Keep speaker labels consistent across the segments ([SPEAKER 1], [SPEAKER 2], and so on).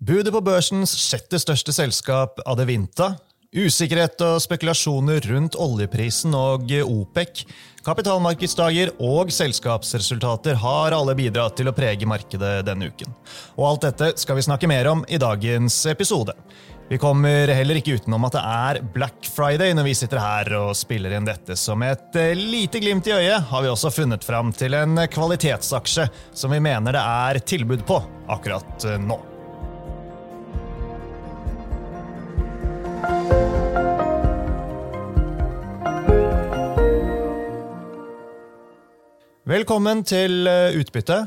[SPEAKER 1] Budet på børsens sjette største selskap, Adevinta, usikkerhet og spekulasjoner rundt oljeprisen og OPEC, kapitalmarkedsdager og selskapsresultater har alle bidratt til å prege markedet denne uken. Og alt dette skal vi snakke mer om i dagens episode. Vi kommer heller ikke utenom at det er Black Friday når vi sitter her og spiller inn dette. Som et lite glimt i øyet har vi også funnet fram til en kvalitetsaksje som vi mener det er tilbud på akkurat nå. Velkommen til eh, Utbytte.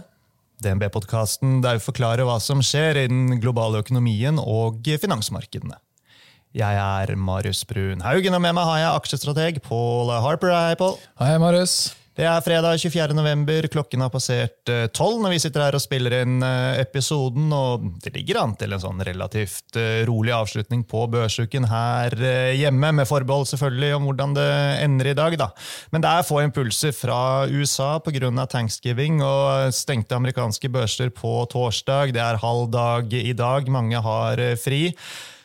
[SPEAKER 1] DNB-podkasten der vi forklarer hva som skjer i den globale økonomien og finansmarkedene. Jeg er Marius Brun Haugen, og med meg har jeg aksjestrateg Paul Harper. Hei, Paul.
[SPEAKER 2] Hei, Marius.
[SPEAKER 1] Det er fredag 24. november. Klokken har passert eh, tolv når vi sitter her og spiller inn eh, episoden. Og det ligger an til en sånn relativt eh, rolig avslutning på børsuken her hjemme, med forbehold selvfølgelig om hvordan det ender i dag. da. Men det er få impulser fra USA pga. thanksgiving og stengte amerikanske børser på torsdag. Det er halv dag i dag. Mange har fri.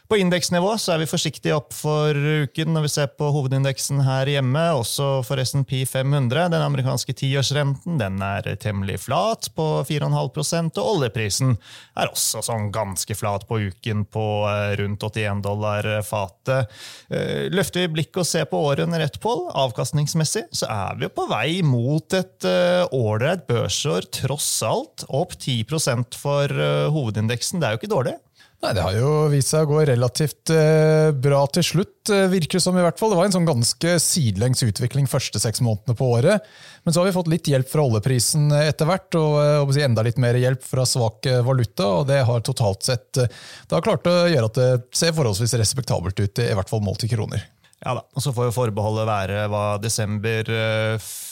[SPEAKER 1] På indeksnivå så er vi forsiktig opp for uken når vi ser på hovedindeksen her hjemme, også for S&P 500. Den amerikanske tiårsrenten den er temmelig flat på 4,5% og oljeprisen er også sånn ganske flat på uken på eh, rundt 81 dollar fatet. Eh, løfter vi blikket og ser på året under ett, Pål, avkastningsmessig, så er vi jo på vei mot et eh, ålreit børsår, tross alt. Opp 10% for hovedindeksen. Det er jo ikke dårlig.
[SPEAKER 2] Nei, Det har jo vist seg å gå relativt eh, bra til slutt, eh, virker det som. i hvert fall. Det var en sånn ganske sidelengs utvikling første seks månedene på året. Men så har vi fått litt hjelp fra oljeprisen etter hvert, og, eh, og enda litt mer hjelp fra svak eh, valuta. og Det har totalt sett eh, det har klart å gjøre at det ser forholdsvis respektabelt ut, i hvert fall målt i kroner.
[SPEAKER 1] Ja da, og Så får jo forbeholdet være hva desember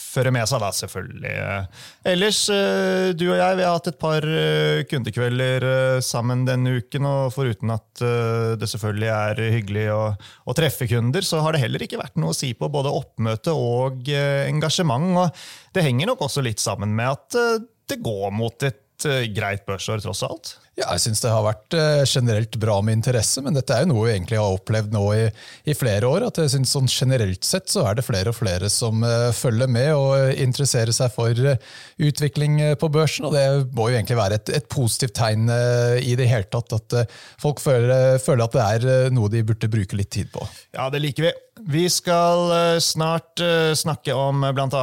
[SPEAKER 1] føre med seg, da, selvfølgelig. Ellers, eh, du og jeg vi har hatt et par eh, kundekvelder eh, sammen denne uken. Og foruten at det selvfølgelig er hyggelig å, å, treffe kunder, så har det heller ikke vært noe å si på både oppmøte og engasjement. Og det henger nok også litt sammen med at det går mot et greit børsår, tross alt.
[SPEAKER 2] Ja, jeg syns det har vært eh, generelt bra med interesse, men dette er jo noe vi egentlig har opplevd nå i, i flere år. at jeg synes sånn Generelt sett så er det flere og flere som uh, følger med og interesserer seg for utvikling på børsen. og Det må jo egentlig være et, et positivt tegn i det hele tatt, at folk føler, føler, at det er noe de burde bruke litt tid på.
[SPEAKER 1] Ja, det liker vi. Vi skal snart snakke om bl.a.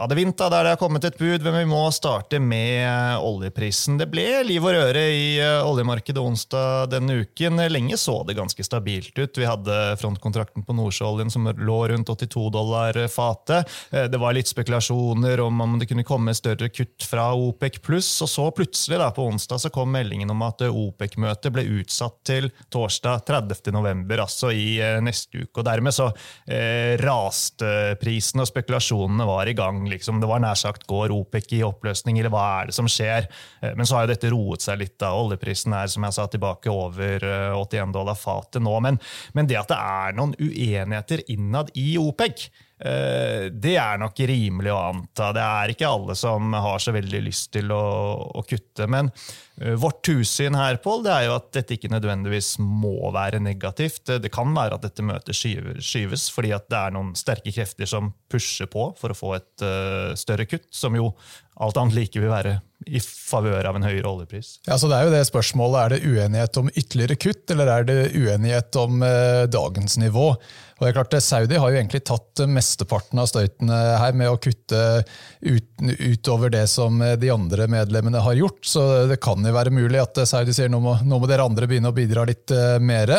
[SPEAKER 1] Adevinta, der det har kommet et bud, men vi må starte med oljeprisen. Det ble liv og røre i eh, oljemarkedet onsdag denne uken. Lenge så det ganske stabilt ut. Vi hadde frontkontrakten på Nordsjøoljen som lå rundt 82 dollar fatet. Eh, det var litt spekulasjoner om om det kunne komme større kutt fra OPEC pluss. Og så plutselig da, på onsdag så kom meldingen om at OPEC-møtet ble utsatt til torsdag 30. november, altså i eh, neste uke. Og dermed så eh, raste prisen, og spekulasjonene var i gang. Liksom. Det var nær sagt går OPEC i oppløsning, eller hva er det som skjer? Men så har jo dette roet seg litt. da. Oljeprisen er som jeg sa, tilbake over 81 eh, dollar fatet nå. Men, men det at det er noen uenigheter innad i OPEC, Eh, det er nok rimelig å anta. Det er ikke alle som har så veldig lyst til å, å kutte. Men eh, vårt hussyn her Paul, det er jo at dette ikke nødvendigvis må være negativt. Det kan være at dette møtet skyves fordi at det er noen sterke krefter som pusher på for å få et uh, større kutt, som jo alt annet like vil være i favør av en høyere oljepris.
[SPEAKER 2] Ja, så det Er jo det spørsmålet, er det uenighet om ytterligere kutt, eller er det uenighet om eh, dagens nivå? Og det er klart, Saudi har jo egentlig tatt mesteparten av støyten her med å kutte ut, utover det som de andre medlemmene har gjort. Så det kan jo være mulig at Saudi sier nå må, nå må dere andre begynne å bidra litt eh, mer.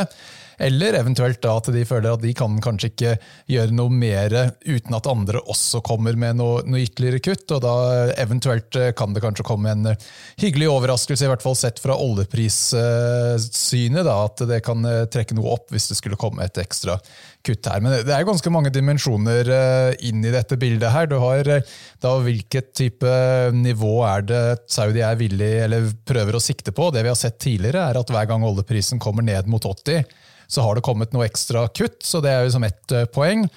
[SPEAKER 2] Eller eventuelt da at de føler at de kan kanskje ikke gjøre noe mer uten at andre også kommer med noe, noe ytterligere kutt. og Da eventuelt eh, kan det kanskje komme en eh, hyggelig overraskelse, i hvert fall sett fra oljeprissynet, da, at det kan eh, trekke noe opp hvis det skulle komme et ekstra kutt her. Men det er ganske mange dimensjoner inn i dette bildet her. Du har da hvilket type nivå er det Saudi er villig, eller prøver å sikte på. Det vi har sett tidligere, er at hver gang oljeprisen kommer ned mot 80, så har det kommet noe ekstra kutt, så det er jo som ett eh, poeng.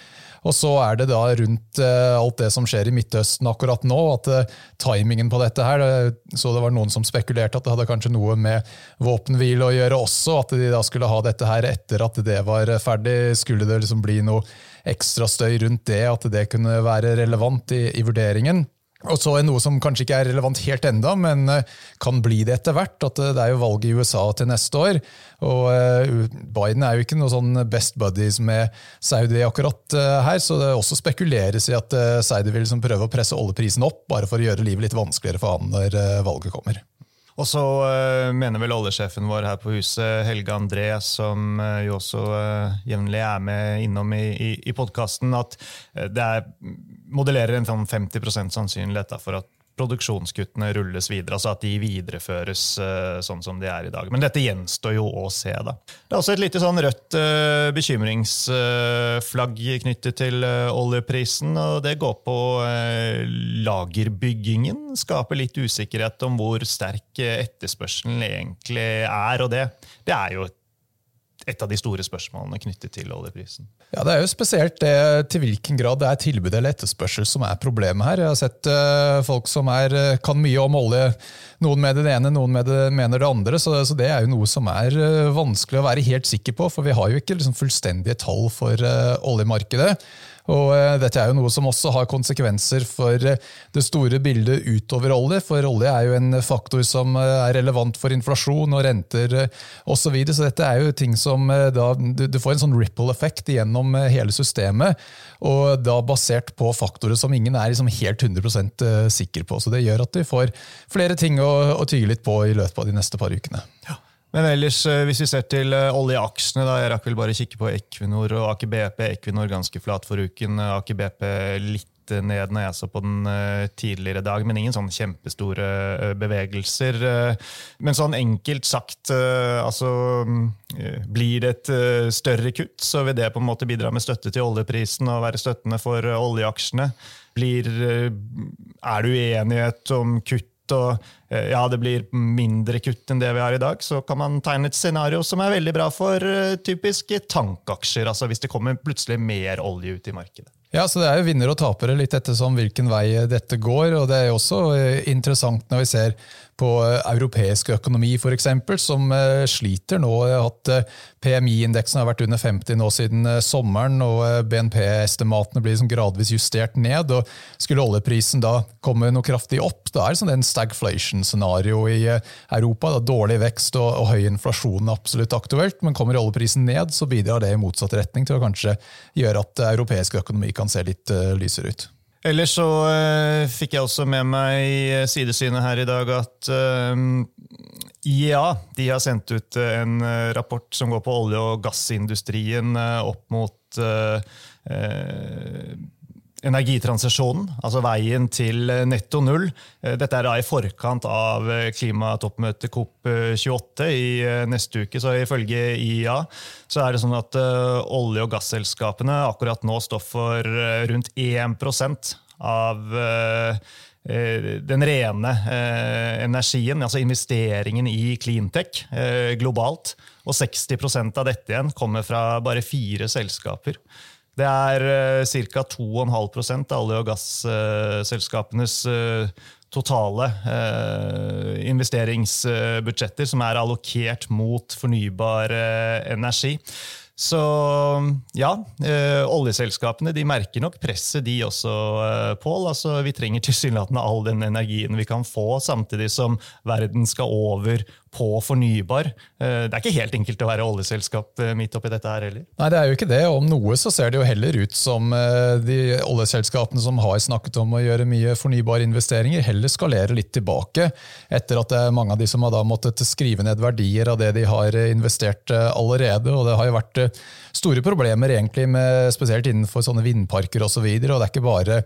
[SPEAKER 2] Og så er det da rundt alt det som skjer i Midtøsten akkurat nå, at timingen på dette her Så det var noen som spekulerte at det hadde kanskje noe med våpenhvile å gjøre også, at de da skulle ha dette her etter at det var ferdig. Skulle det liksom bli noe ekstra støy rundt det, at det kunne være relevant i, i vurderingen? Og så er Noe som kanskje ikke er relevant helt enda, men eh, kan bli det etter hvert. at Det er jo valg i USA til neste år. og eh, Biden er jo ikke noe sånn best buddies med Saudi akkurat eh, her, så det også spekuleres i at Saudi vil liksom prøve å presse oljeprisen opp, bare for å gjøre livet litt vanskeligere for han når valget kommer.
[SPEAKER 1] Og så mener vel oljesjefen vår her på huset, Helge André, som jo også jevnlig er med innom i, i, i podkasten, at det er, modellerer en sånn 50% sannsynlighet for at produksjonskuttene rulles videre, altså at de videreføres uh, sånn som de er i dag. Men dette gjenstår jo å se. da. Det er også et lite sånn rødt uh, bekymringsflagg uh, knyttet til oljeprisen. og Det går på lagerbyggingen. Skaper litt usikkerhet om hvor sterk etterspørselen egentlig er. og det, det er jo et et av de store spørsmålene knyttet til oljeprisen.
[SPEAKER 2] Ja, Det er jo spesielt det til hvilken grad det er tilbud eller etterspørsel som er problemet her. Jeg har sett uh, folk som er, eh, kan mye om olje. Noen med det ene, noen med det, mener det andre. Så, så, det er jo noe som er uh, vanskelig å være helt sikker på, for vi har jo ikke liksom, fullstendige tall for uh, oljemarkedet. Og uh, Dette er jo noe som også har konsekvenser for uh, det store bildet utover olje. For olje er jo en faktor som uh, er relevant for inflasjon og renter osv. Så, videre. så dette er jo ting som da, du, du, får en sånn ripple-effekt gjennom hele systemet. Og da basert på faktorer som ingen er liksom helt 100% sikker på. Så det gjør at vi får flere ting å, å tygge litt på i løpet av de neste par ukene. Ja.
[SPEAKER 1] Men ellers, eh, hvis vi ser til oljeaksene, oljeaksjene, da, jeg rakk vel bare kikke på Equinor og Aker BP. Equinor ganske flat for uken, Aker BP litt ned når jeg så på den tidligere dag, men ingen sånn kjempestore bevegelser. Men sånn enkelt sagt, altså Blir det et større kutt, så vil det på en måte bidra med støtte til oljeprisen og være støttende for oljeaksjene. Blir, er det uenighet om kutt og eh, ja, det blir mindre kutt enn det vi har i dag, så kan man tegne et scenario som er veldig bra for eh, typiske tankaksjer. altså Hvis det kommer plutselig mer olje ut i markedet.
[SPEAKER 2] Ja, så Det er jo vinnere og tapere litt ettersom hvilken vei dette går. og Det er jo også eh, interessant når vi ser på eh, europeisk økonomi, f.eks., som eh, sliter nå. At PMI-indeksen har vært under 50 nå siden sommeren, og BNP-estimatene blir liksom gradvis justert ned. og Skulle oljeprisen da komme noe kraftig opp, da er det sånn en stagflation-scenario i Europa. Da, dårlig vekst og, og, høy inflasjon er absolutt aktuelt, men kommer oljeprisen ned, så bidrar det i motsatt retning til å kanskje gjøre at europeisk økonomi kan se litt lysere ut.
[SPEAKER 1] Ellers så uh, fikk jeg også med meg i sidesynet her i dag at uh, IEA de har sendt ut en rapport som går på olje- og gassindustrien opp mot energitransisjonen, altså veien til netto null. Dette er da i forkant av klimatoppmøtet COP28 i neste uke. så Ifølge IA så er det sånn at olje- og gasselskapene akkurat nå står for rundt 1% av den rene energien, altså investeringen i cleantech globalt. Og 60% av dette igjen kommer fra bare fire selskaper. Det er uh, ca. 2,5 av olje- og gasselskapenes uh, totale uh, investeringsbudsjetter som er allokert mot fornybar energi. Så ja, eh, oljeselskapene de merker nok presset, de også, eh, Pål. Altså, vi trenger tilsynelatende all den energien vi kan få, samtidig som verden skal over på fornybar. Eh, det er ikke helt enkelt å være oljeselskap eh, midt oppi dette her heller.
[SPEAKER 2] Nei, det er jo ikke det. Om noe så ser det jo heller ut som eh, de oljeselskapene som har snakket om å gjøre mye fornybare investeringer, heller skalerer litt tilbake. Etter at det er mange av de som har da måttet skrive ned verdier av det de har investert allerede. og det har jo vært store problemer egentlig med, spesielt innenfor sånne vindparker osv. Og, så og det er ikke bare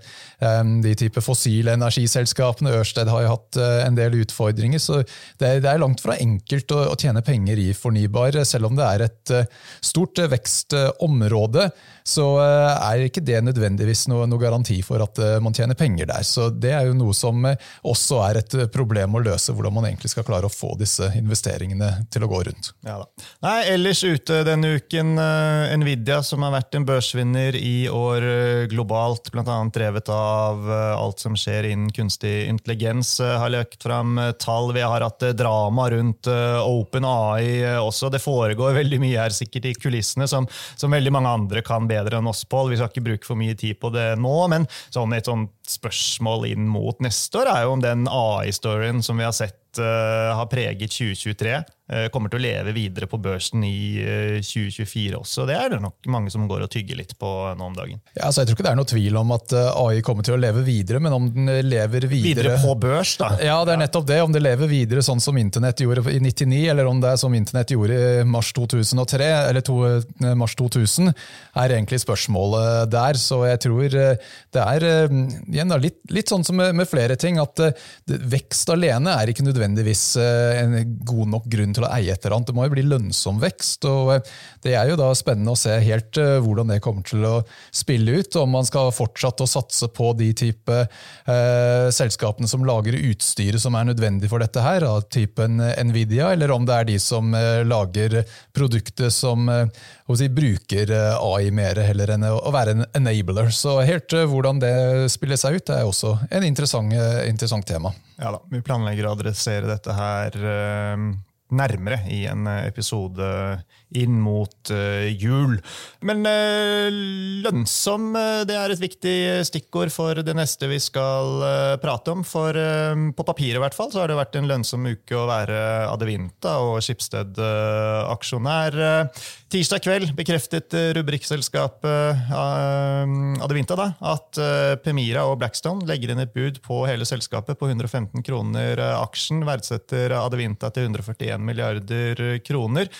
[SPEAKER 2] de type fossile energiselskapene. Ørsted har jo hatt en del utfordringer. så det er langt fra enkelt å, å, tjene penger i fornybar, selv om det er et uh, stort vekstområde så eh, er ikke det nødvendigvis noe, noe, garanti for at eh, man tjener penger der. Så Det er jo noe som eh, også er et problem å løse, hvordan man egentlig skal klare å få disse investeringene til å gå rundt.
[SPEAKER 1] Ja Nei, Ellers ute denne uken Nvidia, som har vært en børsvinner i år globalt, bl.a. drevet av alt som skjer innen kunstig intelligens, har lagt fram tall. Vi har hatt drama rundt Open AI også. Det foregår veldig mye her sikkert i kulissene som, som, veldig mange andre kan bedre enn oss, Pål. Vi skal ikke bruke for mye tid på det nå, men sånn et sånt spørsmål inn mot neste år er jo om den AI-storyen som vi har sett har preget 2023 Eh, kommer til å leve videre på børsen i 2024 eh, også. Det er det nok mange som går og tygger litt på nå om dagen.
[SPEAKER 2] Ja, altså jeg tror ikke det er noe tvil om at eh, AI kommer til å leve videre, men om den lever videre
[SPEAKER 1] Videre på børs, da?
[SPEAKER 2] Ja, det er nettopp det. Om det lever videre sånn som internett gjorde i 99, eller om det er som internett gjorde i mars 2003, eller to, mars 2000, er egentlig spørsmålet der. Så jeg tror det er igjen litt, litt sånn som med, med flere ting, at vekst alene er ikke nødvendigvis en god nok grunn til til å eie et eller annet. Det må jo bli lønnsom vekst. og eh, Det er jo da spennende å se helt eh, hvordan det kommer til å spille ut. Om man skal fortsette å satse på de type eh, selskapene som lager utstyret som er nødvendig for dette, her, av typen Nvidia, eller om det er de som eh, lager produktet som eh, si, bruker eh, AI mer, heller enn å være en enabler. Så helt hvordan det spiller seg ut, er også en interessant, interessant tema.
[SPEAKER 1] Ja da, Vi planlegger å adressere dette her nærmere i en eh, episode inn mot uh, jul. Men uh, lønnsom det er et viktig stikkord for det neste vi skal prate om. For på papiret i hvert fall, så har det vært en lønnsom uke å være Adevinta og Skipsted-aksjonær. tirsdag kveld bekreftet rubrikkselskapet Adevinta da, at Pemira og Blackstone legger inn et bud på hele selskapet på 115 kroner aksjen. Verdsetter Adevinta til 141 milliarder kroner.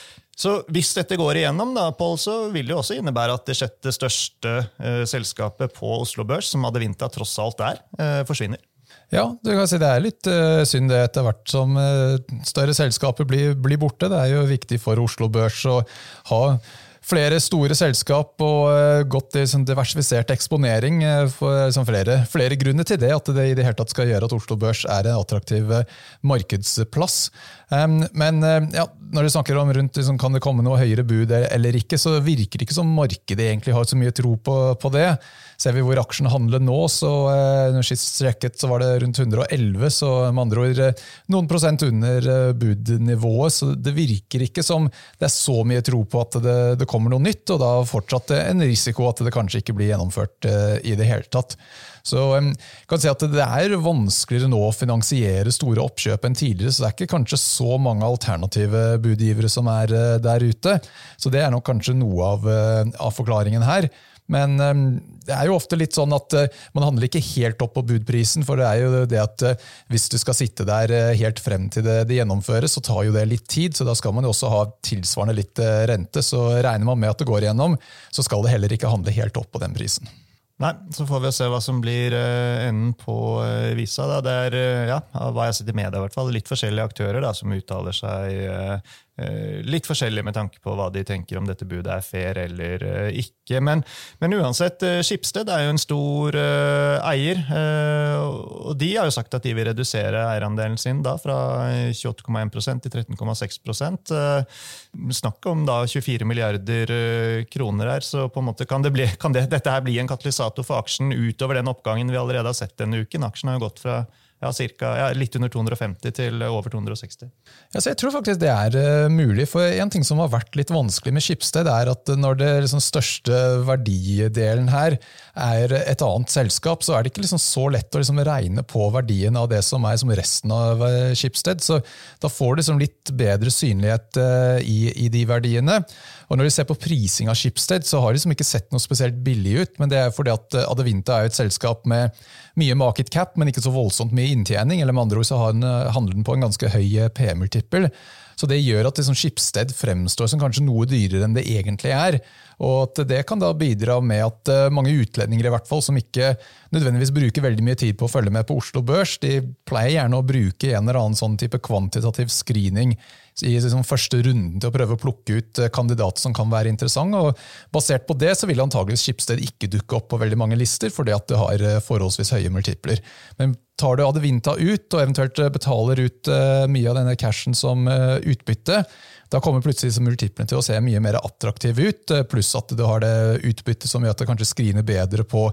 [SPEAKER 1] Så hvis dette går igjennom, da, Paul, så vil det jo også innebære at det sjette største eh, selskapet på Oslo Børs, som Adevinta tross alt er, eh, forsvinner.
[SPEAKER 2] Ja, du kan si det er litt uh, synd det etter hvert som uh, større selskaper blir, blir, borte. Det er jo viktig for Oslo Børs å ha flere store selskap og uh, godt sånn diversifisert eksponering. for liksom, flere, flere, grunner til det, at det i det hele tatt skal gjøre at Oslo Børs er en attraktiv markedsplass. Men ja, når du snakker om rundt liksom, kan det komme noe høyere bud eller ikke, så virker det ikke som markedet egentlig har så mye tro på, på det. Ser vi hvor aksjen handler nå, så eh, sist så var det rundt 111, så med andre ord eh, noen prosent under eh, budnivået. Så det virker ikke som det er så mye tro på at det, det kommer noe nytt, og da fortsatt en risiko at det kanskje ikke blir gjennomført i det hele tatt. Så jeg kan si at Det er vanskeligere nå å finansiere store oppkjøp enn tidligere, så det er ikke kanskje så mange alternative budgivere som er eh, der ute. Så Det er nok kanskje noe av, eh, av forklaringen her. Men det er jo ofte litt sånn at man handler ikke helt opp på budprisen. For det er jo det at hvis du skal sitte der helt frem til det, det gjennomføres, så tar jo det litt tid. Så da skal man jo også ha tilsvarende litt rente. Så regner man med at det går igjennom, så skal det heller ikke handle helt opp på den prisen.
[SPEAKER 1] Nei, så får vi se hva som blir uh, enden på uh, visa. Da. Det er uh, ja, hva jeg har sett i media, i hvert fall, litt forskjellige aktører da, som uttaler seg Eh, litt forskjellig med tanke på hva de tenker om dette budet er fair eller eh, ikke. Men, men uansett, eh, Skipsted er jo en stor eier. og De har jo sagt at de vil redusere eierandelen sin da, fra 28,1 til 13,6 uh, Snakk om da 24 milliarder kroner her. så på en måte kan, det bli, kan det, dette her bli en katalysator for aksjen utover den oppgangen vi allerede har sett denne uken. Aksjen har jo gått fra ja, cirka, ja, litt under 250 til over 260.
[SPEAKER 2] Ja, jeg tror faktisk det er uh, mulig. for En ting som har vært litt vanskelig med Skipsted, er at når det liksom, største verdidelen her er et annet selskap, så er det ikke liksom, så lett å liksom, regne på verdien av det som er som resten av uh. Så da får du liksom, litt bedre synlighet uh, i, i, de verdiene. Og Når du ser på prising av Schibsted, så har de liksom ikke sett noe spesielt billig ut. Men det er fordi at Adevinta er et selskap med mye market cap, men ikke så voldsomt mye inntjening. eller med andre ord så eh, handler den på en ganske høy eh, PM-multippel. Så Det gjør at liksom Skipsted fremstår som kanskje noe dyrere enn det egentlig er. Og at Det kan da bidra med at eh, mange utlendinger i hvert fall, som ikke nødvendigvis bruker veldig mye tid på å følge med på Oslo Børs, de pleier gjerne å bruke en eller annen sånn type kvantitativ screening i liksom første runden til å prøve å plukke ut kandidater som kan være interessante. og Basert på det så vil antageligvis Skipsted ikke dukke opp på veldig mange lister, fordi at det har forholdsvis høye multipler. Men tar du Adevinta ut, og eventuelt betaler ut mye av denne cashen som utbytte, da kommer plutselig multiplene til å se mye mer attraktive ut, pluss at du har det utbyttet som gjør at det kanskje skriner bedre på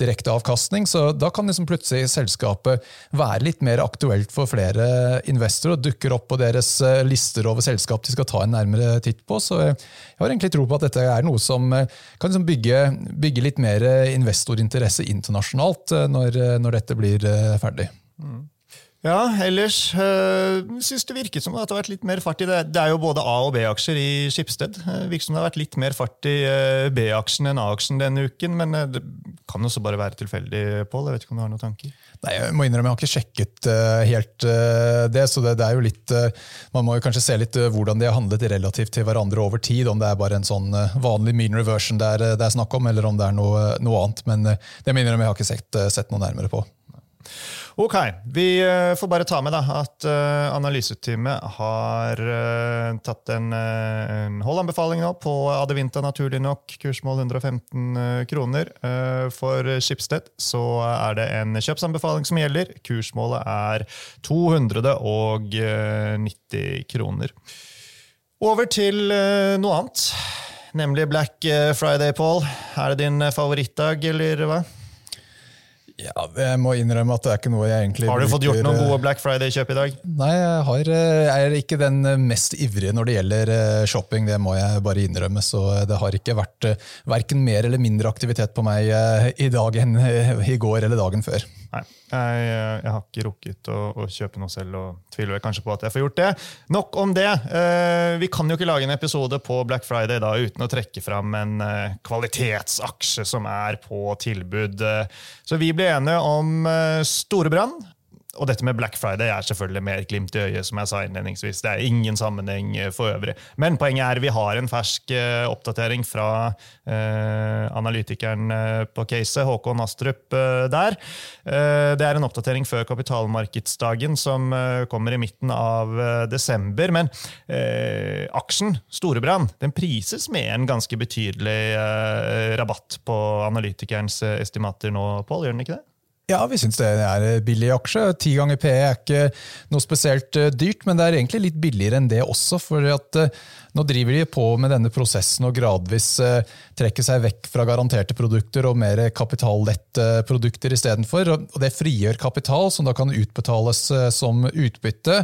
[SPEAKER 2] direkte avkastning. Så da kan liksom plutselig selskapet være litt mer aktuelt for flere investorer og dukker opp på deres eh, lister over selskap de skal ta en nærmere titt på. Så jeg har egentlig tro på at dette er noe som eh, kan liksom bygge, bygge, litt mer investorinteresse internasjonalt eh, når, når dette blir ferdig. Mm.
[SPEAKER 1] Ja, ellers øh, syns det virket som at det har vært litt mer fart i det. Det er jo både A- og B-aksjer i Skipsted. Det virker som det har vært litt mer fart i øh, B-aksjen enn A-aksjen denne uken. Men det kan også bare være tilfeldig, Pål. Jeg vet ikke om du har noen tanker?
[SPEAKER 2] Nei, Jeg må innrømme, jeg har ikke sjekket uh, helt uh, det. så det, det, er jo litt, uh, Man må jo kanskje se litt hvordan de har handlet relativt til hverandre over tid. Om det er bare en sånn vanlig mean reversion det er, det er snakk om, eller om det er noe, noe annet. Men det må jeg innrømme, jeg har ikke sett, sett noe nærmere på.
[SPEAKER 1] Ok, Vi eh, får bare ta med da, at uh, analyseteamet har uh, tatt en, en holdanbefaling nå på Adevinta, naturlig nok. Kursmål 115 kroner. for Schibsted så er det en kjøpsanbefaling som gjelder. Kursmålet er 290 kroner. Over til noe annet, nemlig Black Friday, Paul. Er det din favorittdag, eller hva?
[SPEAKER 2] Ja, Jeg må innrømme at det er ikke noe jeg egentlig
[SPEAKER 1] Har du fått gjort noen gode Black Friday-kjøp i dag?
[SPEAKER 2] Nei, jeg, har, eh, jeg, er ikke den mest ivrige når det gjelder eh, shopping. Det må jeg bare innrømme. Så det har ikke vært eh, verken mer eller mindre aktivitet på meg i dag enn i går eller dagen før.
[SPEAKER 1] Nei, jeg, jeg, har ikke rukket å, å, kjøpe noe selv, og tviler kanskje på at jeg får gjort det. Nok om det. Eh, vi kan jo ikke lage en episode på Black Friday da, uten å trekke fram en eh, kvalitetsaksje som er på tilbud. så vi ble enige om eh, Storebrann og dette med Black Friday er selvfølgelig mer glimt i øyet, som jeg sa innledningsvis. Det er ingen sammenheng eh, for øvrig. Men poenget er vi har en fersk uh, oppdatering fra uh, analytikeren på caset, Håkon Astrup, der. det er en oppdatering før kapitalmarkedsdagen, som kommer i midten av desember. Men aksjen Storebrand den prises med en ganske betydelig rabatt på analytikerens estimater nå, Pål, gjør den ikke det?
[SPEAKER 2] Ja, vi syns det er billig aksje. Ti ganger PE er ikke noe spesielt eh, dyrt, men det er egentlig litt billigere enn det også. for at eh, nå driver de på med denne prosessen og gradvis eh, trekker seg vekk fra garanterte produkter og mer kapitallette produkter istedenfor. Det frigjør kapital som da kan utbetales som utbytte.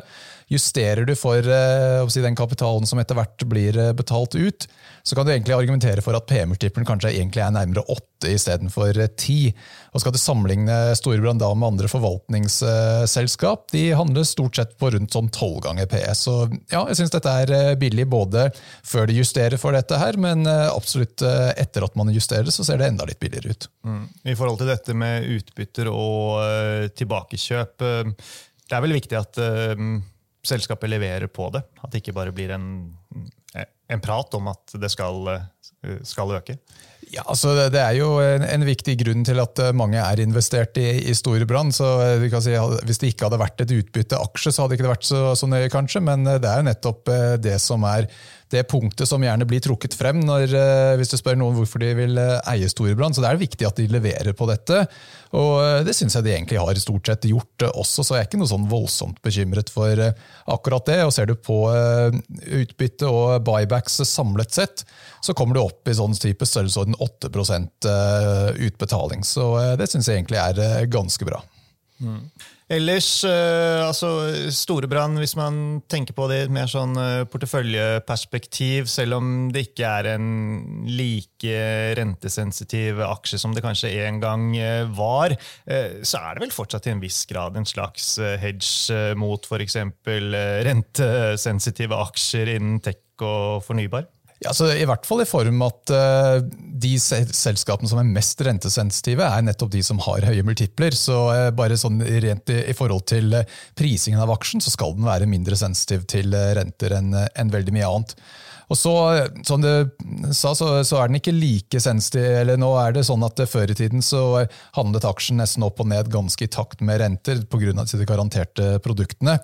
[SPEAKER 2] Justerer du for den kapitalen som etter hvert blir betalt ut, så kan du egentlig argumentere for at PM-multiplen kanskje egentlig er nærmere 8 istedenfor 10. Og skal du sammenligne Storebrand da med andre forvaltningsselskap, de handler stort sett på rundt sånn 12 ganger PS. Så ja, jeg syns dette er eh, billig både før de justerer for dette her, men eh, absolutt eh, etter at man justerer det, så ser det enda litt billigere ut.
[SPEAKER 1] Mm. I forhold til dette med utbytter og uh, tilbakekjøp, det er vel viktig at selskapet leverer på det? At det ikke bare blir en en prat om at det skal, eh, skal øke?
[SPEAKER 2] Ja, altså Det er jo en, en, viktig grunn til at eh, mange er investert i, i Storebrand. så eh, si, Hvis det ikke hadde vært et utbytte aksje, så hadde det ikke vært så, så nøye, kanskje. Men det er jo nettopp det som er det punktet som gjerne blir trukket frem når, eh, hvis du spør noen hvorfor de vil eh, eie Storebrand. Så det er viktig at de leverer på dette. Og eh, det syns jeg de egentlig har stort sett gjort også, så jeg er ikke noe sånn voldsomt bekymret for akkurat det. Og ser du på utbytte og buybacks samlet sett, så kommer du opp i sånn type størrelsesorden 8% utbetaling. Så det syns jeg egentlig er ganske bra.
[SPEAKER 1] Mm. Ellers, uh, altså Storebrand, hvis man tenker på det i et mer sånn uh, porteføljeperspektiv, selv om det ikke er en like rentesensitiv aksje som det kanskje en gang uh, var, så er det vel fortsatt i en viss grad en slags hedge mot f.eks. rentesensitive aksjer innen tech og fornybar?
[SPEAKER 2] Ja, så I hvert fall i form at uh, de selskapene som er mest rentesensitive, er nettopp de som har høye multipler. Så uh, bare sånn rent i, forhold til uh, prisingen av aksjen, så skal den være mindre sensitiv til renter enn en veldig mye annet. Og så, som du sa, så, så, er den ikke like sensitiv. eller nå er det sånn at Før i tiden så handlet aksjen nesten opp og ned ganske i takt med renter pga. de garanterte produktene.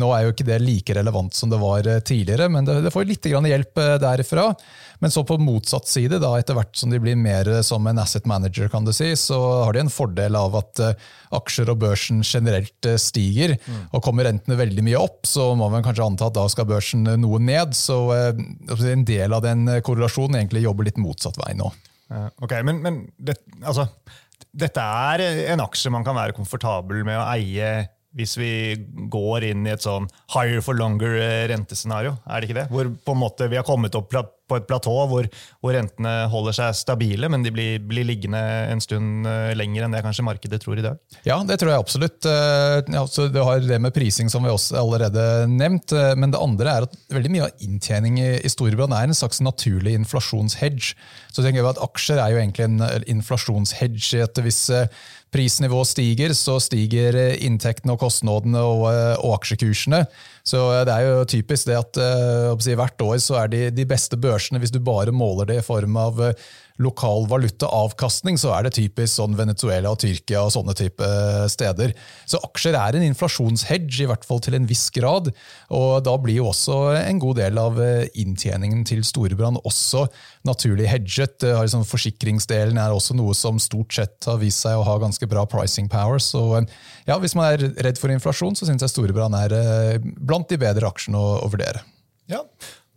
[SPEAKER 2] Nå er jo ikke det like relevant som det var tidligere, men det, det får litt hjelp derfra. Men så på motsatt side, da, etter hvert som de blir mer som en asset manager, kan du si, så har de en fordel av at aksjer og børsen generelt stiger. Mm. Og kommer rentene veldig mye opp, så må man kanskje anta at da skal børsen noe ned. Så en del av den korrelasjonen egentlig jobber litt motsatt vei nå.
[SPEAKER 1] Ok, Men, men det, altså, dette er en aksje man kan være komfortabel med å eie hvis vi går inn i et sånn higher for longer eh, rentescenario? Er det ikke det? Hvor på en måte vi har kommet opp på et platå hvor, hvor rentene holder seg stabile, men de blir, blir, liggende en stund eh, lenger enn det kanskje markedet tror i dag?
[SPEAKER 2] Ja, det tror jeg absolutt. Eh, du har det med prising som vi også allerede nevnt. Men det andre er at veldig mye av inntjening i, storbrann er en slags naturlig inflasjonshedge. Så tenker jeg at Aksjer er jo egentlig en inflasjonshedge. at Hvis prisnivået stiger, så stiger inntektene og kostnadene og, eh, og aksjekursene. Så eh, det er jo typisk det at si, hvert år så er de, de beste børsene, hvis du bare måler det i form av lokal valutaavkastning, så er det typisk sånn Venezuela og Tyrkia og sånne type steder. Så aksjer er en inflasjonshedge, i hvert fall til en viss grad. Og da blir jo også en god del av inntjeningen til Storebrand også naturlig hedget. Liksom forsikringsdelen er også noe som stort sett har vist seg å ha ganske bra pricing power. Så ja, hvis man er redd for inflasjon, så syns jeg Storebrand er eh, blant de bedre aksjene å, å vurdere.
[SPEAKER 1] Ja,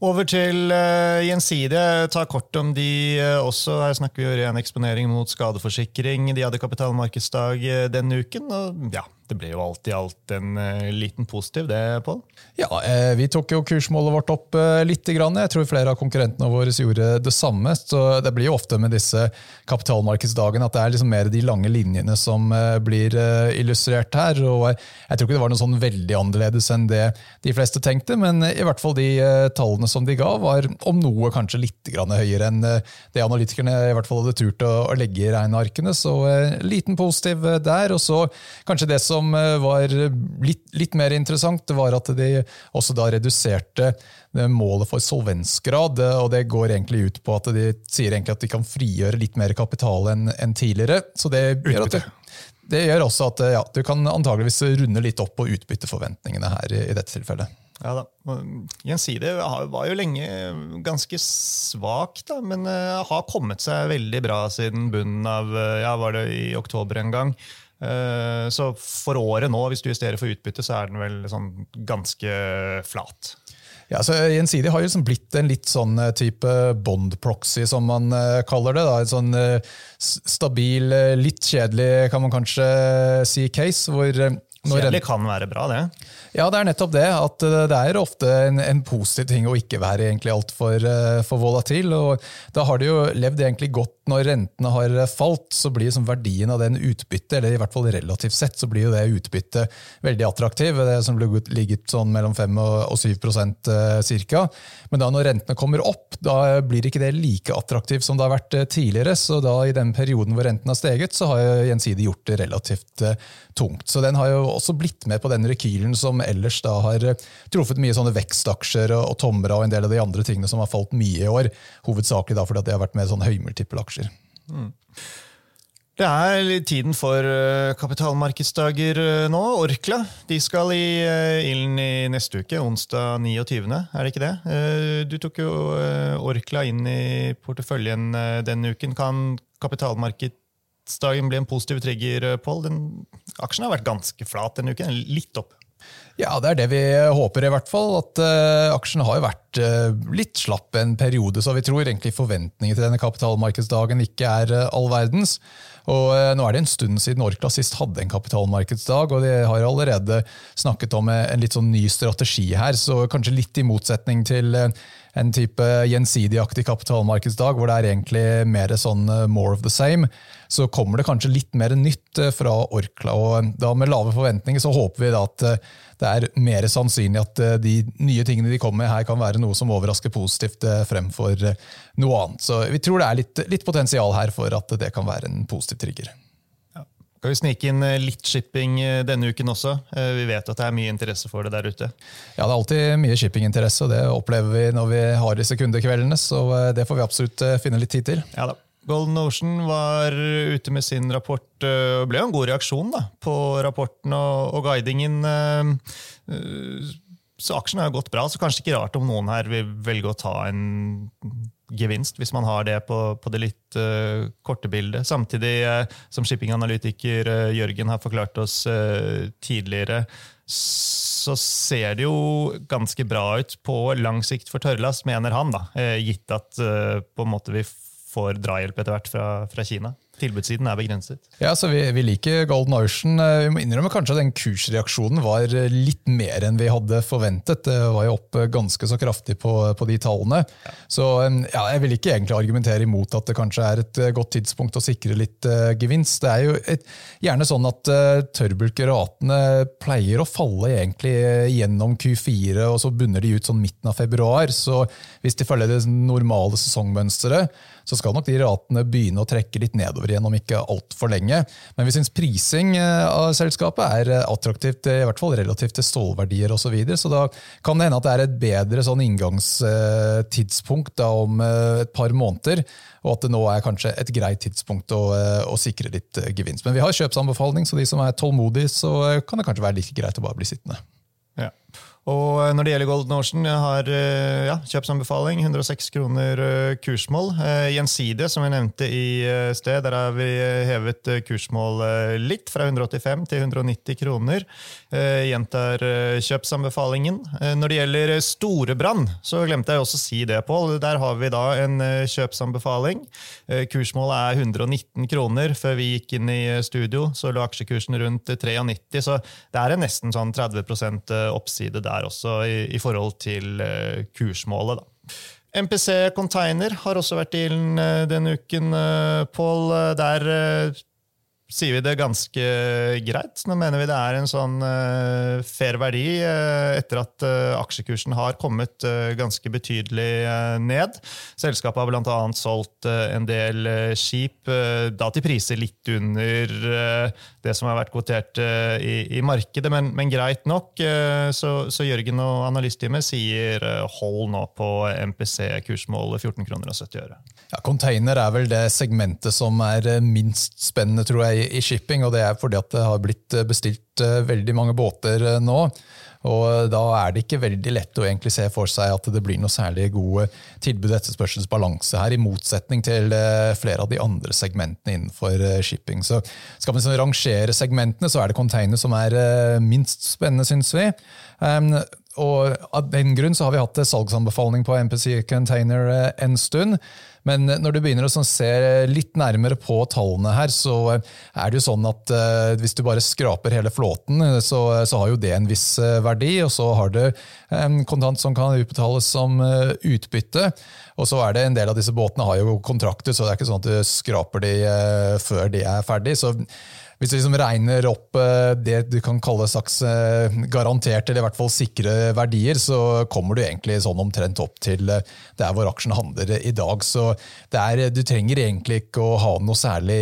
[SPEAKER 1] over til uh, Gjensidige. Ta kort om de uh, også. Her snakker vi jo ren eksponering mot skadeforsikring. De hadde kapitalmarkedsdag uh, denne uken. og ja, det ble jo alt i alt en uh, liten positiv, det, Pål?
[SPEAKER 2] Ja, eh, vi tok jo kursmålet vårt opp uh, litt. Grann. Jeg tror flere av konkurrentene våre gjorde det samme. så Det blir jo ofte med disse kapitalmarkedsdagene at det er liksom mer de lange linjene som blir illustrert her. og Jeg tror ikke det var noe sånn veldig annerledes enn det de fleste tenkte, men i hvert fall de tallene som de ga, var om noe kanskje litt høyere enn det analytikerne i hvert fall hadde turt å legge i regnearkene. Så liten positiv der. og så kanskje det som som eh, var litt, litt, mer interessant, var at de også da reduserte målet for solvensgrad. og Det går egentlig ut på at de sier at de kan frigjøre litt mer kapital enn, en tidligere. Så det gjør, det, det gjør også at ja, du kan antageligvis runde litt opp på utbytteforventningene her i, i dette tilfellet.
[SPEAKER 1] Ja da. Gjensidige var jo lenge ganske svak, da, men eh, har kommet seg veldig bra siden bunnen av eh, ja, var det i oktober en gang. Eh, så for året nå, hvis du justerer for utbytte, så er den vel sånn ganske flat.
[SPEAKER 2] Ja, så Gjensidig har jo liksom blitt en litt sånn eh, type bond-proxy, som man eh, kaller det. Da. En sånn stabil, litt kjedelig, kan man kanskje si, case. hvor
[SPEAKER 1] Kjedelig kan være bra, det.
[SPEAKER 2] Ja, det er nettopp det. At eh, det er ofte en, en positiv ting å ikke være egentlig altfor uh, for volatil. og Da har det jo levd egentlig godt når rentene har falt, så blir som verdien av den utbyttet, eller i hvert fall relativt sett, så blir jo det utbyttet veldig attraktiv. Det som ligget sånn mellom 5 og 7 uh, ca. Men da når rentene kommer opp, da blir ikke det like attraktivt som det har vært tidligere. Så da i den perioden hvor renten har steget, så har Gjensidig gjort det relativt tungt. Så den har jo også blitt med på den rekylen som ellers da har eh, truffet mye sånne vekstaksjer og, og Tomra og en del av de andre tingene som har falt mye i år. Hovedsakelig da fordi at det har vært med sånne høymultippelaksjer. Mm.
[SPEAKER 1] Det er tiden for eh, kapitalmarkedsdager eh, nå. Orkla de skal i ilden i neste uke, onsdag 29., er det ikke det? Du tok jo Orkla inn i porteføljen denne uken. Kan kapitalmarkedsdagen bli en positiv trigger, Pål? Aksjen har vært ganske flat denne uken, litt opp.
[SPEAKER 2] Ja, det er det vi håper, i hvert fall. At uh, aksjen har jo vært uh, litt slapp en periode, så vi tror egentlig forventningene til denne kapitalmarkedsdagen ikke er uh, all verdens. Og Nå er det en stund siden Orkla sist hadde en kapitalmarkedsdag, og de har allerede snakket om en litt sånn ny strategi her, så kanskje litt i motsetning til en type gjensidigaktig kapitalmarkedsdag, hvor det er egentlig mer sånn more of the same så kommer det kanskje litt mer nytt eh, fra Orkla. og da Med lave forventninger så håper vi at eh, det er mer sannsynlig at eh, de nye tingene de kommer med her, kan være noe som overrasker positivt fremfor noe annet. Så Vi tror det er litt, litt potensial her for at det kan være en positiv trigger.
[SPEAKER 1] Skal Kan vi snike inn litt shipping denne uken også? Vi vet at det er mye interesse for det der ute.
[SPEAKER 2] Ja, det er alltid mye shippinginteresse, og det opplever vi når vi har disse kundekveldene. Så det får vi absolutt finne litt tid til.
[SPEAKER 1] Ja da. Golden Ocean var ute med sin rapport. Det eh, ble jo en god reaksjon da, på rapporten og, og guidingen. Eh, Så aksjen har gått bra, så kanskje ikke rart om noen her vil velge å ta en gevinst, hvis man har det på, på det litt uh, korte bildet. Samtidig uh, som shippinganalytiker uh, Jørgen har forklart oss tidligere, så ser det jo ganske bra ut på lang sikt for tørrlast, mener han, da, gitt at på en måte vi får drahjelp etter hvert fra, fra Kina tilbudssiden er begrenset.
[SPEAKER 2] Ja, så vi, vi, liker Golden Ocean. Eh, vi må innrømme kanskje at den kursreaksjonen var eh, litt mer enn vi hadde forventet. Det var jo opp eh, ganske så kraftig på, på de tallene. Ja. Så ja, jeg vil ikke egentlig argumentere imot at det kanskje er et godt tidspunkt å sikre litt uh, gevinst. Det er jo et, gjerne sånn at uh, tørrbulkeratene pleier å falle egentlig gjennom Q4, og så bunner de ut sånn midten av februar. Så hvis de følger det normale sesongmønsteret, så skal nok de ratene begynne å trekke litt nedover igjen om ikke altfor lenge. Men vi syns prising eh, av selskapet er eh, attraktivt, i hvert fall relativt til stålverdier osv. Så, videre. så da kan det hende at det er et bedre sånn inngangstidspunkt da, om eh, et par måneder. Og at det nå er kanskje et greit tidspunkt å, å sikre litt gevinst. Men vi har kjøpsanbefaling, så de som er tålmodige, så kan det kanskje være like greit å bare bli sittende.
[SPEAKER 1] Og når det gjelder Golden Ocean, jeg har eh, ja, kjøpsanbefaling. 106 kroner eh, kursmål. Eh, gjensidige, som jeg nevnte i sted, der har vi hevet kursmål litt, fra 185 til 190 kroner. Gjentar kjøpsanbefalingen. Når det gjelder Storebrand, så glemte jeg også å si det, Pål. Der har vi da en kjøpsanbefaling. Kursmålet er 119 kroner. Før vi gikk inn i studio, så lå aksjekursen rundt 93, så det er en nesten sånn 30 oppside der også, i, forhold til kursmålet. Da. MPC Container har også vært i ilden denne uken, Pål. Der sier vi det ganske greit. Nå mener vi det er en sånn uh, fair verdi uh, etter at uh, aksjekursen har kommet ganske betydelig ned. Selskapet har bl.a. solgt en del skip, da til priser litt under det som har vært kvotert i, i, markedet, men, men, greit nok. Så, så, Jørgen og analystteamet sier hold nå på MPC-kursmålet 14 kroner og 70 øre.
[SPEAKER 2] Ja, Container er vel det segmentet som er minst spennende, tror jeg i shipping, og det er fordi at det har blitt eh, bestilt eh, veldig mange båter eh, nå. Og Da er det ikke veldig lett å egentlig se for seg at det blir noe særlig gode tilbud- og etterspørselsbalanse her, i motsetning til flere av de andre segmentene innenfor shipping. Så Skal vi sånn rangere segmentene, så er det container som er minst spennende, syns vi. Um, og Av den grunn så har vi hatt salgsanbefaling på MPC Container en stund. Men når du begynner å sånn se litt nærmere på tallene her, så er det jo sånn at uh, hvis du bare skraper hele flåten, så, så, har jo det en viss verdi. Og så har du en kontant som kan utbetales som utbytte. Og så er det en del av disse båtene har jo kontrakter, så det er ikke sånn at du skraper de før de er ferdig. Så hvis du liksom regner opp eh, det du kan kalle slags eh, garanterte, eller i hvert fall sikre verdier, så kommer du egentlig sånn omtrent opp til eh, der hvor aksjene handler i dag. Så er, du trenger egentlig ikke å ha noe særlig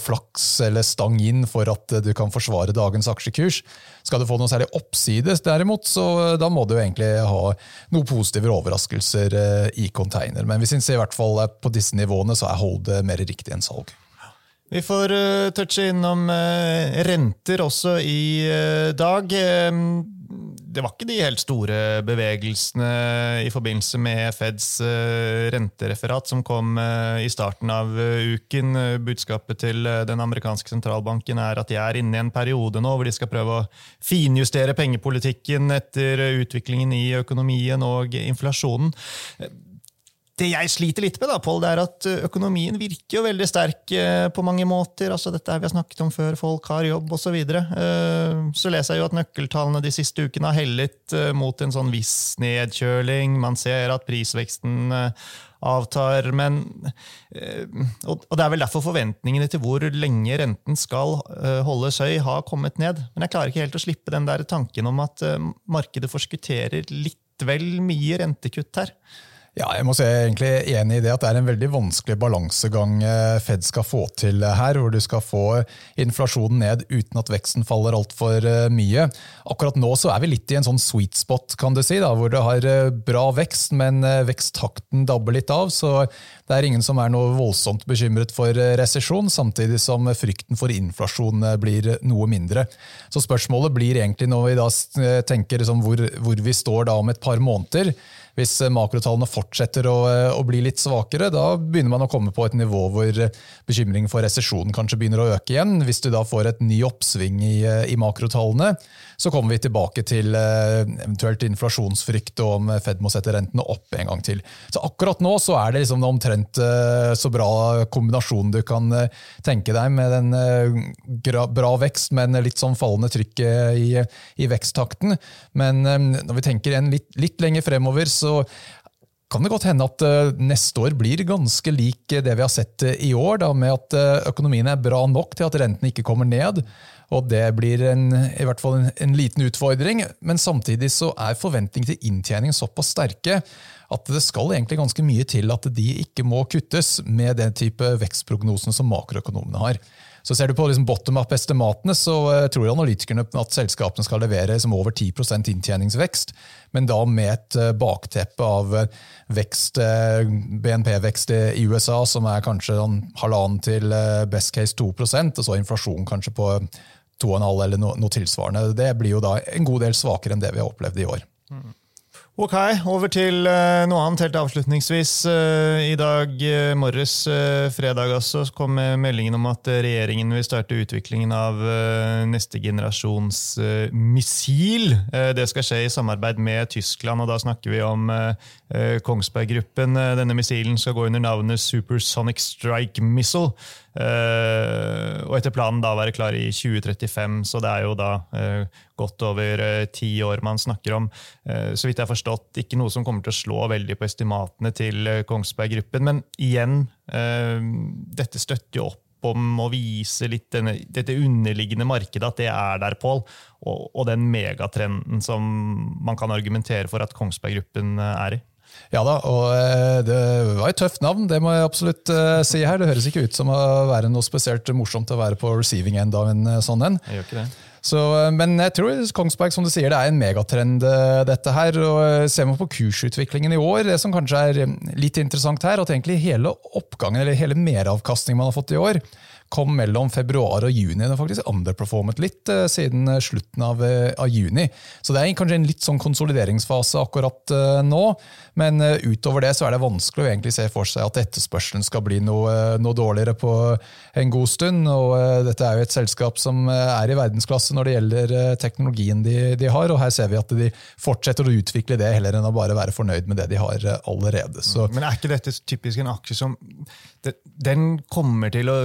[SPEAKER 2] flaks eller stang inn for at du kan forsvare dagens aksjekurs. Skal du få noe særlig oppsides, derimot, så da må du egentlig ha noen positive overraskelser i container. Men vi syns i hvert fall på disse nivåene, så er hold mer riktig enn salg.
[SPEAKER 1] Vi får uh, touche innom uh, renter også i uh, dag. Det var ikke de helt store bevegelsene i forbindelse med Feds rentereferat som kom i starten av uken. Budskapet til den amerikanske sentralbanken er at de er inne i en periode nå hvor de skal prøve å finjustere pengepolitikken etter utviklingen i økonomien og inflasjonen. Det jeg sliter litt med, da, Paul, det er at eh, økonomien virker jo veldig sterk eh, på mange måter. altså Dette vi har snakket om før, folk har jobb osv. Så. Eh, så leser jeg jo at nøkkeltallene de siste ukene har hellet mot en sånn viss nedkjøling. Man ser at prisveksten avtar. Men, og det er vel derfor forventningene til hvor lenge renten skal holdes høy, har kommet ned. Men jeg klarer ikke helt å slippe den der tanken om at markedet forskutterer litt vel mye rentekutt her.
[SPEAKER 2] Ja, jeg må si jeg er egentlig enig i det at det er en veldig vanskelig balansegang eh, Fed skal få til her, hvor du skal få inflasjonen ned uten at veksten faller altfor eh, mye. Akkurat nå så er vi litt i en sånn sweet spot, kan du si, da, hvor det har eh, bra vekst, men veksttakten dabber litt av. Så det er ingen som er noe voldsomt bekymret for resesjon, samtidig som frykten for inflasjon blir noe mindre. Så spørsmålet blir egentlig, når vi da tenker liksom hvor, hvor vi står da om et par måneder, hvis eh, makrotallene fortsetter å, eh, å, bli litt svakere, da begynner man å komme på et nivå hvor eh, bekymringen for resesjon kanskje begynner å øke igjen. Hvis du da får et ny oppsving i, i makrotallene, så kommer vi tilbake til eventuelt inflasjonsfrykt og om Fed må sette rentene opp en gang til. Så akkurat nå så er det liksom omtrent så bra kombinasjon du kan tenke deg, med den bra vekst, men litt sånn fallende trykk i, i veksttakten. Men når vi tenker igjen litt, litt lenger fremover, så kan det godt hende at eh, neste år blir ganske lik det vi har sett eh, i år, da, med at eh, økonomien er bra nok til at rentene ikke kommer ned. Og det blir en, i hvert fall en, en liten utfordring. Men samtidig så er forventningene til inntjening såpass sterke at det skal egentlig ganske mye til at de ikke må kuttes med den type vekstprognosene som makroøkonomene har. Så ser du på liksom bottom up-estimatene, så uh, tror analytikerne at selskapene skal levere liksom over 10% inntjeningsvekst, men da med et uh, bakteppe av vekst, BNP-vekst i USA som er kanskje sånn halvannen til best case 2% og så inflasjon kanskje på 2,5 eller no, noe tilsvarende. Det blir jo da en god del svakere enn det vi har opplevd i år. Mm.
[SPEAKER 1] Ok, over til uh, noe annet helt avslutningsvis. Uh, I dag uh, morges, fredag også, kom meldingen om at regjeringen vil starte utviklingen av neste generasjons missil. det skal skje i samarbeid med Tyskland, og da snakker vi om Kongsberg Gruppen. denne missilen skal gå under navnet Supersonic Strike Missile. Uh, og etter planen da være klar i 2035, så det er jo da uh, godt over uh, ti år man snakker om. så vidt jeg har forstått, ikke noe som kommer til å slå veldig på estimatene til Kongsberg Gruppen. Men igjen, dette støtter jo opp om å vise litt denne, dette underliggende markedet, at det er der, Pål. Og, og den megatrenden som man kan argumentere for at Kongsberg Gruppen er i.
[SPEAKER 2] Ja da, og eh, det var et tøft navn, det må jeg absolutt uh, si her. Det høres ikke ut som å være noe spesielt morsomt å være på receiving end av en sånn en.
[SPEAKER 1] Jeg gjør ikke det.
[SPEAKER 2] Så, men jeg tror Kongsberg som du sier, det er en megatrend, dette her. og Ser man på kursutviklingen i år, det som kanskje er litt interessant her, at egentlig hele oppgangen, eller hele meravkastningen man har fått i år, kom mellom februar og juni. Den har faktisk underperformet litt uh, siden eh, slutten av, uh, av, juni. Så det er kanskje en litt sånn konsolideringsfase akkurat uh, nå. Men utover det så er det vanskelig å egentlig se for seg at etterspørselen skal bli noe, noe dårligere på en god stund. Og dette er jo et selskap som er i verdensklasse når det gjelder teknologien de, de, har, og her ser vi at de fortsetter å utvikle det heller enn å bare være fornøyd med det de har allerede. Så.
[SPEAKER 1] Men er ikke dette typisk en aksje som den kommer til å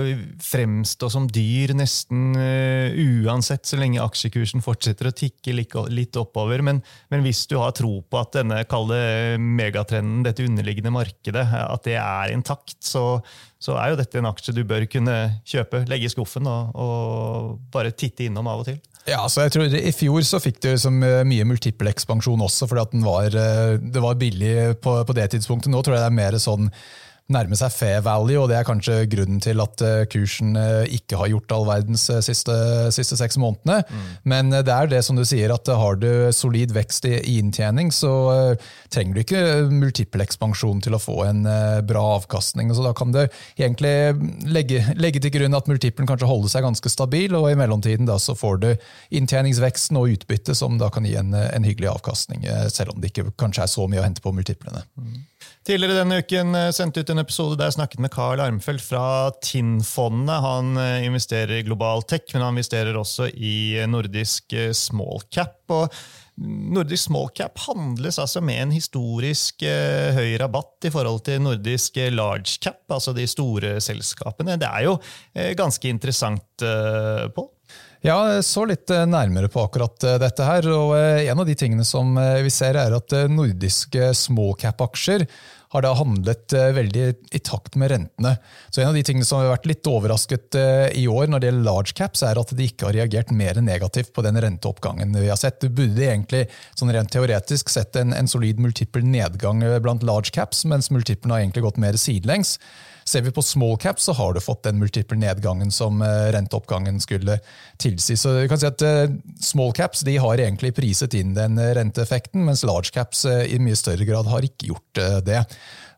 [SPEAKER 1] fremstå som dyr nesten uh, uansett, så lenge aksjekursen fortsetter å tikke litt oppover. Men, men hvis du har tro på at denne kalde megatrenden, dette underliggende markedet, at det er intakt, så, så, er jo dette en aksje du bør kunne kjøpe, legge i skuffen og, og bare titte innom av og til.
[SPEAKER 2] Ja, så jeg tror I fjor så fikk du som eh, mye multiple ekspansjon også, fordi at var, eh, det var billig på, på det tidspunktet. Nå tror jeg det er mer sånn nærme seg fair value, og det er kanskje grunnen til at eh, kursen eh, ikke har gjort all verdens eh, siste, siste seks månedene. Mm. Men det er det som du sier, at har du solid vekst i, inntjening, så trenger du ikke multiple ekspansjon til å få en bra avkastning. Så da kan du egentlig legge, legge til grunn at multiplen kanskje holder seg ganske stabil, og i mellomtiden da så får du inntjeningsveksten og utbytte som da kan gi en, en hyggelig avkastning, selv om det ikke kanskje er så mye å hente på multiplene. Mm.
[SPEAKER 1] Tidligere denne uken eh, sendte ut en episode der jeg snakket med Carl Armfeldt fra TINN-fondet. Han eh, investerer i global tech, men han investerer også i nordisk smallcap. small cap. og Nordisk small cap handles altså med en historisk høy rabatt i forhold til nordisk large cap, altså de store selskapene. Det er jo ganske interessant, Pål?
[SPEAKER 2] Ja, så litt eh, nærmere på akkurat eh, dette her. og eh, En av de tingene som vi ser, er at nordiske small cap-aksjer har da handlet veldig i takt med rentene. Så En av de tingene som har vært litt overrasket i år når det gjelder large caps, er at de ikke har reagert mer negativt på den renteoppgangen vi har sett. Det burde egentlig sånn rent teoretisk sett en, en solid multiple nedgang blant large caps, mens multiplen har egentlig gått mer sidelengs. Ser vi på small cap, så har du fått den multiple nedgangen som eh, renteoppgangen skulle tilsi. Så vi kan si at eh, Small caps de har egentlig priset inn den renteeffekten, mens large caps eh, i mye større grad har ikke gjort det.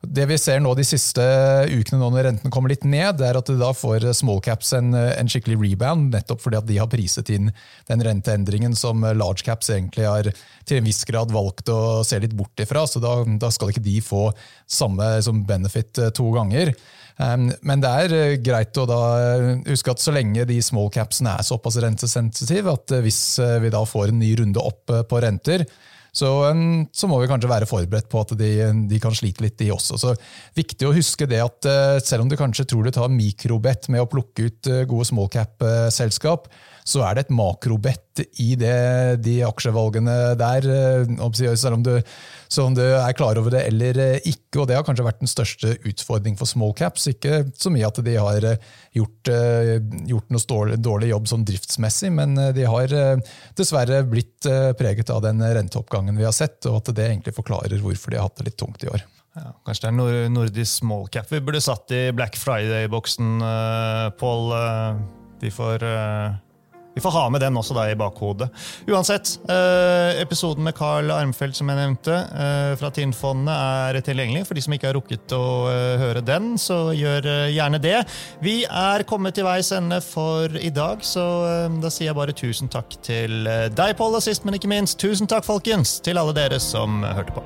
[SPEAKER 2] Det vi ser nå de siste ukene nå når renten kommer litt ned, er at da får small caps en, en, skikkelig rebound, nettopp fordi at de har priset inn den renteendringen som large caps egentlig har til en viss grad valgt å se litt bort ifra. Så da, da skal ikke de få samme som benefit to ganger. Men det er eh, greit å da eh, huske at så lenge de small capsene er såpass rentesensitive, at eh, hvis vi da får en ny runde opp på renter, så, så, må vi kanskje være forberedt på at de, de, kan slite litt, de også. Så Viktig å huske det at selv om du kanskje tror du tar mikrobett med å plukke ut gode small cap-selskap, så er det et makrobett i det, de aksjevalgene der, eh, selv om, du, om du er klar over det eller eh, ikke. og Det har kanskje vært den største utfordring for small caps. Ikke så mye at de har eh, gjort, gjort noe dårlig jobb sånn driftsmessig, men de har dessverre blitt preget av den renteoppgangen vi har sett, og at det egentlig forklarer hvorfor de har hatt det litt tungt i år.
[SPEAKER 1] Ja, kanskje det er nordisk small cap vi burde satt i Black Friday-boksen, Pål. Vi får vi får ha med den også da i bakhodet. Uansett, eh, episoden med Carl Armfelt som jeg nevnte, eh, fra Tinnfondet, er tilgjengelig. For de som ikke har rukket å eh, høre den, så gjør eh, gjerne det. Vi er kommet til veis ende for i dag, så eh, da sier jeg bare tusen takk til eh, deg, Pål, og sist, men ikke minst, tusen takk, folkens, til alle dere som hørte på.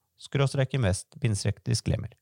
[SPEAKER 3] skråstrek invest, bindstrek disclaimer.